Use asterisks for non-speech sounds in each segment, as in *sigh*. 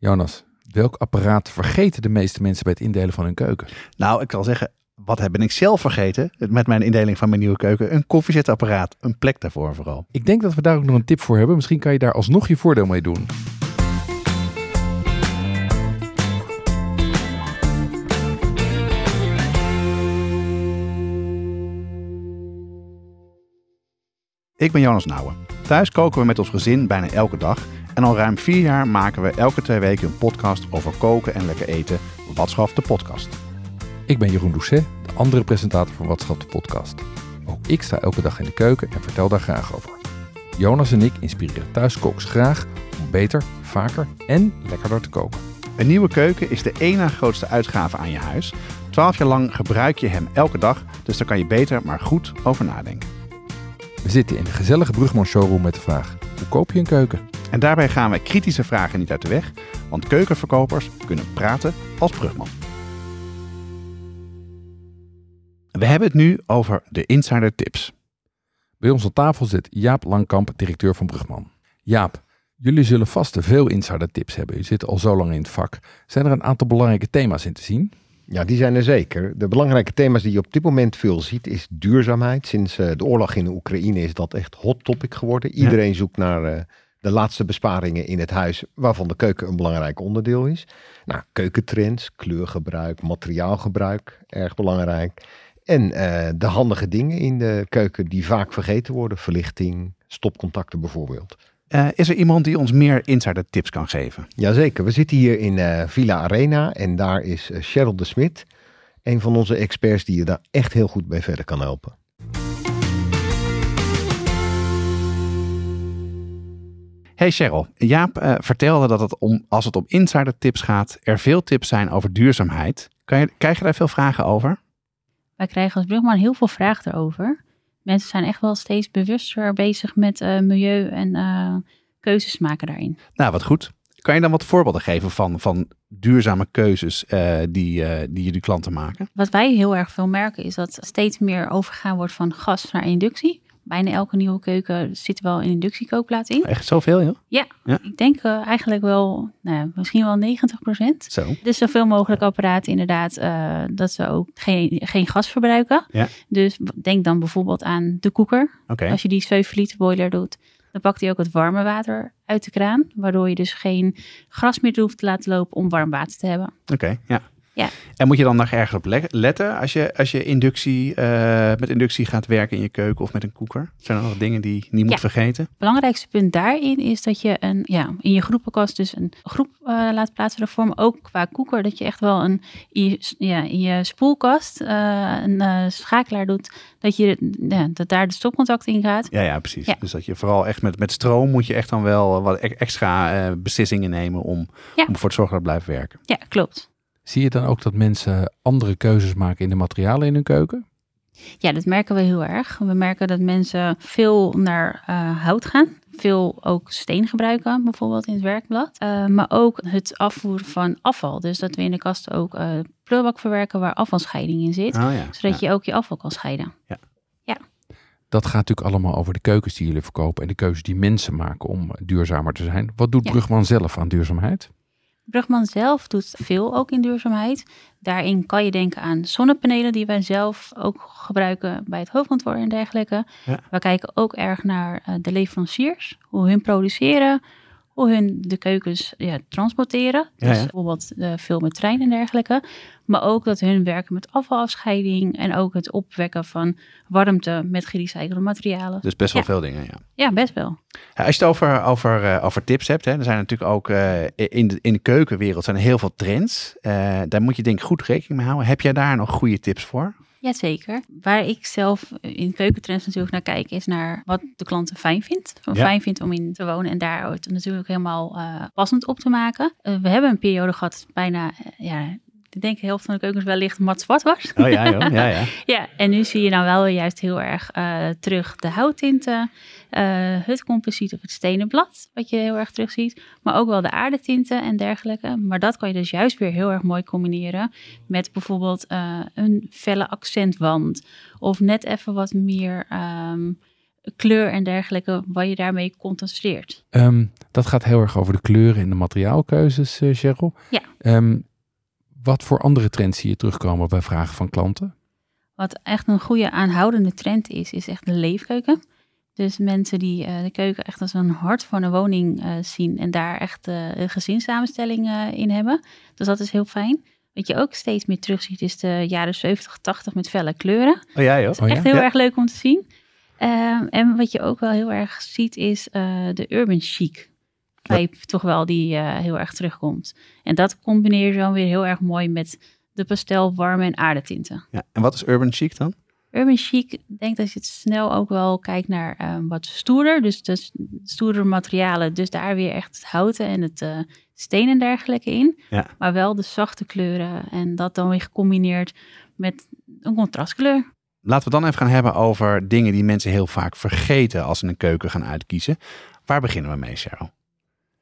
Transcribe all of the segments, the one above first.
Jonas, welk apparaat vergeten de meeste mensen bij het indelen van hun keuken? Nou, ik zal zeggen, wat heb ik zelf vergeten met mijn indeling van mijn nieuwe keuken? Een koffiezetapparaat, een plek daarvoor vooral. Ik denk dat we daar ook nog een tip voor hebben. Misschien kan je daar alsnog je voordeel mee doen. Ik ben Jonas Nouwen. Thuis koken we met ons gezin bijna elke dag. En al ruim vier jaar maken we elke twee weken een podcast over koken en lekker eten. Watschaf de podcast. Ik ben Jeroen Doucet, de andere presentator van Watschap de podcast. Ook ik sta elke dag in de keuken en vertel daar graag over. Jonas en ik inspireren thuiskooks graag om beter, vaker en lekkerder te koken. Een nieuwe keuken is de ene na grootste uitgave aan je huis. Twaalf jaar lang gebruik je hem elke dag, dus daar kan je beter maar goed over nadenken. We zitten in de gezellige Brugman showroom met de vraag: hoe koop je een keuken? En daarbij gaan we kritische vragen niet uit de weg, want keukenverkopers kunnen praten als Brugman. We hebben het nu over de insider tips. Bij ons aan tafel zit Jaap Langkamp, directeur van Brugman. Jaap, jullie zullen vast te veel insider tips hebben. Je zit al zo lang in het vak. Zijn er een aantal belangrijke thema's in te zien? Ja, die zijn er zeker. De belangrijke thema's die je op dit moment veel ziet is duurzaamheid. Sinds uh, de oorlog in de Oekraïne is dat echt hot topic geworden. Iedereen zoekt naar uh, de laatste besparingen in het huis, waarvan de keuken een belangrijk onderdeel is. Nou, keukentrends, kleurgebruik, materiaalgebruik, erg belangrijk. En uh, de handige dingen in de keuken die vaak vergeten worden. Verlichting, stopcontacten bijvoorbeeld. Uh, is er iemand die ons meer insider tips kan geven? Jazeker, we zitten hier in uh, Villa Arena en daar is Cheryl de Smit, een van onze experts die je daar echt heel goed bij verder kan helpen. Hey Cheryl, Jaap vertelde dat het om, als het om insider tips gaat, er veel tips zijn over duurzaamheid. Kan je, krijg je daar veel vragen over? Wij krijgen als Brugman heel veel vragen erover mensen zijn echt wel steeds bewuster bezig met uh, milieu en uh, keuzes maken daarin. Nou, wat goed. Kan je dan wat voorbeelden geven van, van duurzame keuzes die, die jullie klanten maken? Wat wij heel erg veel merken is dat steeds meer overgegaan wordt van gas naar inductie bijna elke nieuwe keuken zit wel een inductiekookplaat in. Echt zoveel, joh? Ja, ja. ik denk uh, eigenlijk wel, nou, misschien wel 90 procent. Zo. Dus zoveel mogelijk apparaten inderdaad, uh, dat ze ook geen, geen gas verbruiken. Ja. Dus denk dan bijvoorbeeld aan de koeker. Okay. Als je die 7 liter boiler doet, dan pakt hij ook het warme water uit de kraan. Waardoor je dus geen gras meer hoeft te laten lopen om warm water te hebben. Oké, okay, ja. Ja. En moet je dan nog ergens op letten als je, als je inductie, uh, met inductie gaat werken in je keuken of met een koeker? Zijn er nog dingen die je niet moet ja. vergeten? Het belangrijkste punt daarin is dat je een, ja, in je groepenkast dus een groep uh, laat plaatsvinden maar ook qua koeker. Dat je echt wel een, in je, ja, in je spoelkast uh, een schakelaar doet, dat, je, ja, dat daar de stopcontact in gaat. Ja, ja precies. Ja. Dus dat je vooral echt met, met stroom moet je echt dan wel wat extra beslissingen nemen om, om ervoor te zorgen dat het blijft werken. Ja, klopt. Zie je dan ook dat mensen andere keuzes maken in de materialen in hun keuken? Ja, dat merken we heel erg. We merken dat mensen veel naar uh, hout gaan. Veel ook steen gebruiken, bijvoorbeeld in het werkblad. Uh, maar ook het afvoeren van afval. Dus dat we in de kast ook uh, prullenbak verwerken waar afvalscheiding in zit. Oh ja, zodat ja. je ook je afval kan scheiden. Ja. ja. Dat gaat natuurlijk allemaal over de keukens die jullie verkopen en de keuzes die mensen maken om duurzamer te zijn. Wat doet Ja. Brugman zelf aan duurzaamheid? Brugman zelf doet veel ook in duurzaamheid. Daarin kan je denken aan zonnepanelen die wij zelf ook gebruiken bij het hoofdkantoor en dergelijke. Ja. We kijken ook erg naar uh, de leveranciers, hoe hun produceren, hoe hun de keukens ja, transporteren. Dus ja. bijvoorbeeld uh, veel met trein en dergelijke. Maar ook dat hun werken met afvalafscheiding en ook het opwekken van warmte met gerecyclede materialen. Dus best wel veel dingen, ja. Ja, best wel. Als je het over, over, eh, over tips hebt, hè, er zijn natuurlijk ook eh, in, de, in de keukenwereld zijn er heel veel trends. Daar moet je denk ik goed rekening mee houden. Heb jij daar nog goede tips voor? Jazeker. Waar ik zelf in keukentrends natuurlijk naar kijk, is naar wat de klant fijn vindt. Ja. fijn vindt om in te wonen en daar het natuurlijk helemaal eh, passend op te maken. Eh, we hebben een periode gehad, bijna, eh, ja, ik denk de helft van de keukens wellicht mat zwart was. Oh ja, joh. ja, ja. *laughs* Ja, en nu zie je dan wel juist heel erg eh, terug de houttinten, eh, het composiet of het stenen blad, wat je heel erg terug ziet. Maar ook wel de aardetinten en dergelijke. Maar dat kan je dus juist weer heel erg mooi combineren met bijvoorbeeld eh, een felle accentwand. Of net even wat meer ehm, kleur en dergelijke, wat je daarmee contrasteert. Ehm, dat gaat heel erg over de kleuren en de materiaalkeuzes, uh, Cheryl. Ja. Ehm, wat voor andere trends zie je terugkomen bij vragen van klanten? Wat echt een goede aanhoudende trend is, is echt de leefkeuken. Dus mensen die uh, de keuken echt als een hart van een woning uh, zien en daar echt uh, een gezinssamenstelling in hebben. Dus dat is heel fijn. Wat je ook steeds meer terugziet is de jaren 70, 80 met felle kleuren. Oh ja, joh. Dat is Oh ja? echt heel Ja. erg leuk om te zien. Ehm, en wat je ook wel heel erg ziet is eh, de urban chic vibe toch wel die eh, heel erg terugkomt. En dat combineer je dan weer heel erg mooi met de pastel, warme en aardetinten. Ja. En wat is urban chic dan? Urban chic, ik denk dat je het snel ook wel kijkt naar ehm, wat stoerder. Dus, dus stoerder materialen. Dus daar weer echt het houten en het eh steen en dergelijke in. Ja. Maar wel de zachte kleuren. En dat dan weer gecombineerd met een contrastkleur. Laten we dan even gaan hebben over dingen die mensen heel vaak vergeten als ze een keuken gaan uitkiezen. Waar beginnen we mee, Cheryl?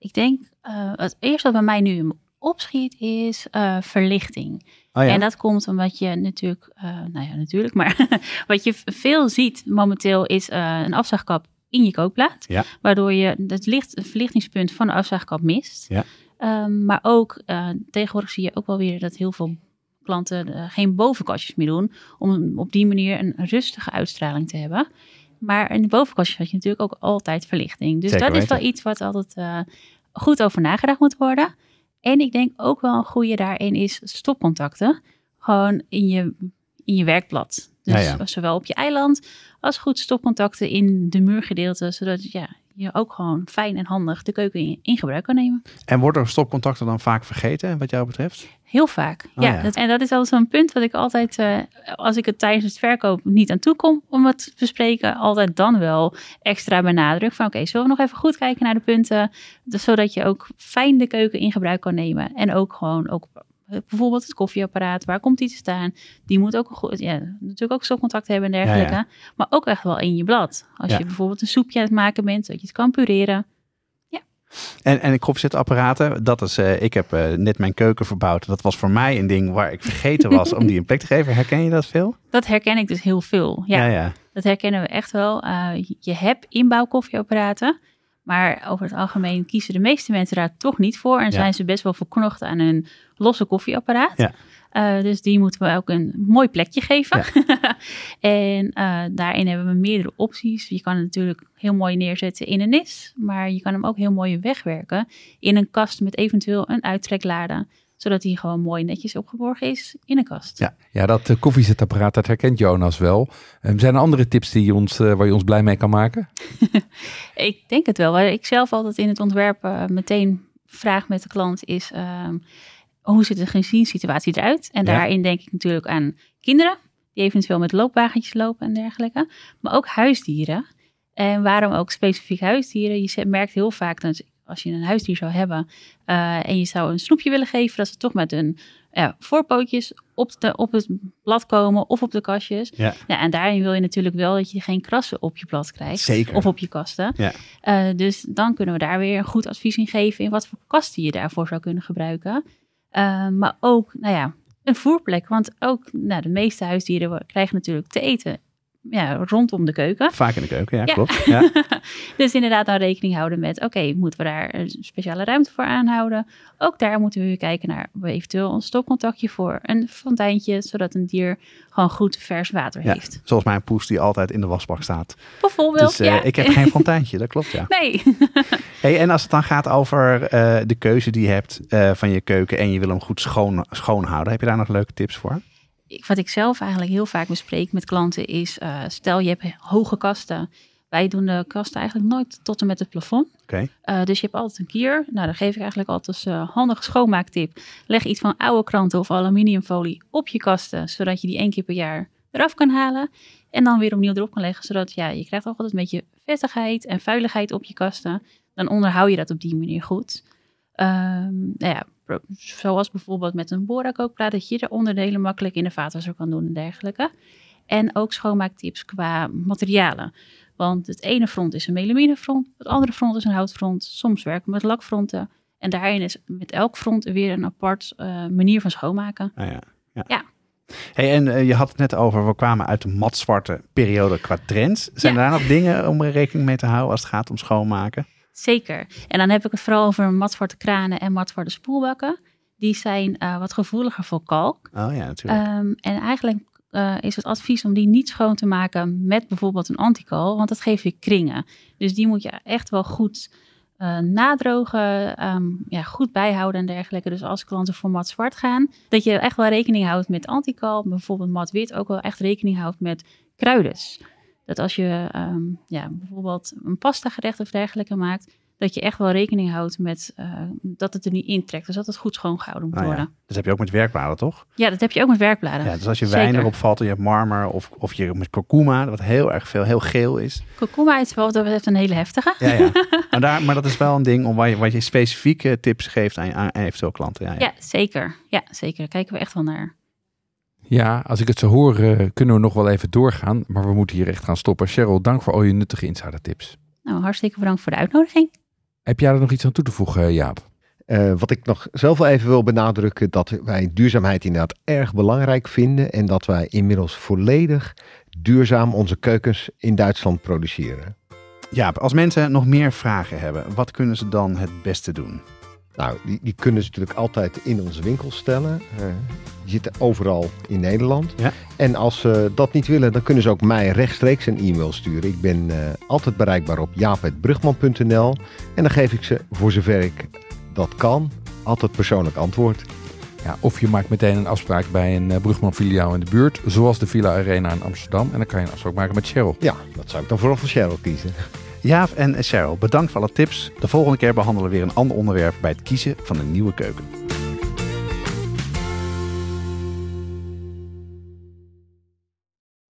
Ik denk, eh, het eerste wat bij mij nu opschiet is eh, verlichting. Oh ja? En dat komt omdat je natuurlijk, eh, nou ja, natuurlijk, maar *laughs* wat je veel ziet momenteel is een afzuigkap in je kookplaat. Ja. Waardoor je het, licht, het verlichtingspunt van de afzuigkap mist. Ja. Ehm, maar ook tegenwoordig zie je ook wel weer dat heel veel klanten geen bovenkastjes meer doen. Om op die manier een rustige uitstraling te hebben. Maar in de bovenkastjes had je natuurlijk ook altijd verlichting. Dus Zeker dat is wel iets wat altijd goed over nagedacht moet worden. En ik denk ook wel een goede daarin is stopcontacten. Gewoon in je, in je werkblad. Dus Ja, ja. zowel op je eiland als goed stopcontacten in de muurgedeelte. Zodat ja, je ook gewoon fijn en handig de keuken in, in gebruik kan nemen. En worden stopcontacten dan vaak vergeten, wat jou betreft? Heel vaak. Oh, ja, ja. Dat, en dat is altijd zo'n punt wat ik altijd, eh, als ik het tijdens het verkoop niet aan toe kom om het te bespreken, altijd dan wel extra benadruk van oké, zullen we nog even goed kijken naar de punten, dus zodat je ook fijn de keuken in gebruik kan nemen. En ook gewoon, ook bijvoorbeeld het koffieapparaat, waar komt die te staan? Die moet ook goed, ja, natuurlijk ook stopcontact hebben en dergelijke, Ja, maar ook echt wel in je blad. Als Ja. je bijvoorbeeld een soepje aan het maken bent, dat je het kan pureren. En, en koffiezetapparaten, dat is, eh, ik heb eh, net mijn keuken verbouwd. Dat was voor mij een ding waar ik vergeten was om die een plek te geven. Herken je dat veel? Dat herken ik dus heel veel. Ja. ja. Dat herkennen we echt wel. Uh, je hebt inbouwkoffieapparaten. Maar over het algemeen kiezen de meeste mensen daar toch niet voor. En Ja. zijn ze best wel verknocht aan een losse koffieapparaat. Ja. Uh, dus die moeten we ook een mooi plekje geven. *laughs* en uh, daarin hebben we meerdere opties. Je kan het natuurlijk heel mooi neerzetten in een nis. Maar je kan hem ook heel mooi wegwerken in een kast met eventueel een uittreklade. Zodat hij gewoon mooi netjes opgeborgen is in een kast. Ja. Ja, dat uh, koffiezetapparaat, dat herkent Jonas wel. Um, zijn er andere tips die ons, uh, waar je ons blij mee kan maken? *laughs* ik denk het wel. Waar ik zelf altijd in het ontwerp uh, meteen vraag met de klant is... Um, hoe ziet de gezinssituatie eruit? En Ja. daarin denk ik natuurlijk aan kinderen... die eventueel met loopwagentjes lopen en dergelijke. Maar ook huisdieren. En waarom ook specifiek huisdieren? Je merkt heel vaak dat als je een huisdier zou hebben... Uh, en je zou een snoepje willen geven... dat ze toch met hun ja, voorpootjes op, de, op het blad komen of op de kastjes. Ja. En daarin wil je natuurlijk wel dat je geen krassen op je blad krijgt. Zeker. Of op je kasten. Ja. Uh, dus dan kunnen we daar weer een goed advies in geven... in wat voor kasten je daarvoor zou kunnen gebruiken. Uh, maar ook, nou ja, een voerplek. Want ook nou, de meeste huisdieren krijgen natuurlijk te eten ja, rondom de keuken. Vaak in de keuken, ja, Ja. klopt. *laughs* Ja. dus inderdaad dan rekening houden met... oké, moeten we daar een speciale ruimte voor aanhouden? Ook daar moeten we weer kijken naar eventueel een stopcontactje voor een fonteintje... zodat een dier gewoon goed vers water Ja. heeft. Zoals mijn poes die altijd in de wasbak staat. Bijvoorbeeld, Dus eh, ja. ik heb geen fonteintje, dat klopt ja. *laughs* Nee, *laughs* Hey, en als het dan gaat over eh, de keuze die je hebt eh, van je keuken en je wil hem goed schoon, schoon houden, heb je daar nog leuke tips voor? Ik- wat ik zelf eigenlijk heel vaak bespreek met klanten is... eh, stel je hebt hoge kasten. Wij doen de kasten eigenlijk nooit tot en met het plafond. Uh, dus je hebt altijd een kier. Nou, dan geef ik eigenlijk altijd als uh, handige schoonmaaktip. Leg iets van oude kranten of aluminiumfolie op je kasten, zodat je die één keer per jaar eraf kan halen. En dan weer opnieuw erop kan leggen, zodat ja, je krijgt altijd een beetje vettigheid en vuiligheid op je kasten. Dan onderhoud je dat op die manier goed. Um, nou ja, zoals bijvoorbeeld met een Bora-kookplaat, dat je de onderdelen makkelijk in de vaatwasser kan doen en dergelijke. En ook schoonmaaktips qua materialen. Want het ene front is een melaminefront, het andere front is een houtfront. Soms werken we met lakfronten. En daarin is met elk front weer een apart uh, manier van schoonmaken. Nou ja. Ja. Ja. Hey, en eh, je had het net over, we kwamen uit de matzwarte periode qua trends. Zijn Ja. daar nog dingen om rekening mee te houden als het gaat om schoonmaken? Zeker. En dan heb ik het vooral over matzwarte kranen en matzwarte spoelbakken. Die zijn eh, wat gevoeliger voor kalk. Oh ja, natuurlijk. Ehm, en eigenlijk eh, is het advies om die niet schoon te maken met bijvoorbeeld een antikal, want dat geeft je kringen. Dus die moet je echt wel goed eh, nadrogen, ehm, ja, goed bijhouden en dergelijke. Dus als klanten voor mat zwart gaan, dat je echt wel rekening houdt met antikal, bijvoorbeeld mat wit ook wel echt rekening houdt met kruides. Dat als je ehm, ja, bijvoorbeeld een pasta gerecht of dergelijke maakt, dat je echt wel rekening houdt met eh, dat het er niet intrekt. Dus dat het goed schoongehouden moet Nou ja, worden. dat heb je ook met werkbladen, toch? Ja, dat heb je ook met werkbladen. Ja, dus als je wijn erop valt en je hebt marmer of, of je met kurkuma, wat heel erg veel, heel geel is. Kurkuma is wel dat betreft een hele heftige. Ja, ja. *laughs* maar, daar, maar dat is wel een ding om waar je, wat je specifieke tips geeft aan, aan eventueel klanten. Ja, ja. Ja, zeker. Ja, zeker. Daar kijken we echt wel naar. Ja, als ik het zo hoor, eh, kunnen we nog wel even doorgaan. Maar we moeten hier echt gaan stoppen. Cheryl, dank voor al je nuttige insider tips. Nou, hartstikke bedankt voor de uitnodiging. Heb jij er nog iets aan toe te voegen, Jaap? Eh, wat ik nog zelf wel even wil benadrukken, dat wij duurzaamheid inderdaad erg belangrijk vinden. En dat wij inmiddels volledig duurzaam onze keukens in Duitsland produceren. Ja, als mensen nog meer vragen hebben, wat kunnen ze dan het beste doen? Nou, die, die kunnen ze natuurlijk altijd in onze winkel stellen. Die zitten overal in Nederland. Ja. En als ze dat niet willen, dan kunnen ze ook mij rechtstreeks een e-mail sturen. Ik ben eh, altijd bereikbaar op jaap.brugman.nl. En dan geef ik ze, voor zover ik dat kan, altijd persoonlijk antwoord. Ja, of je maakt meteen een afspraak bij een eh, Brugman filiaal in de buurt, zoals de Villa Arena in Amsterdam. En dan kan je een afspraak maken met Cheryl. Ja, dat zou ik dan vooral voor Cheryl kiezen. Jaap en Cheryl, bedankt voor alle tips. De volgende keer behandelen we weer een ander onderwerp bij het kiezen van een nieuwe keuken.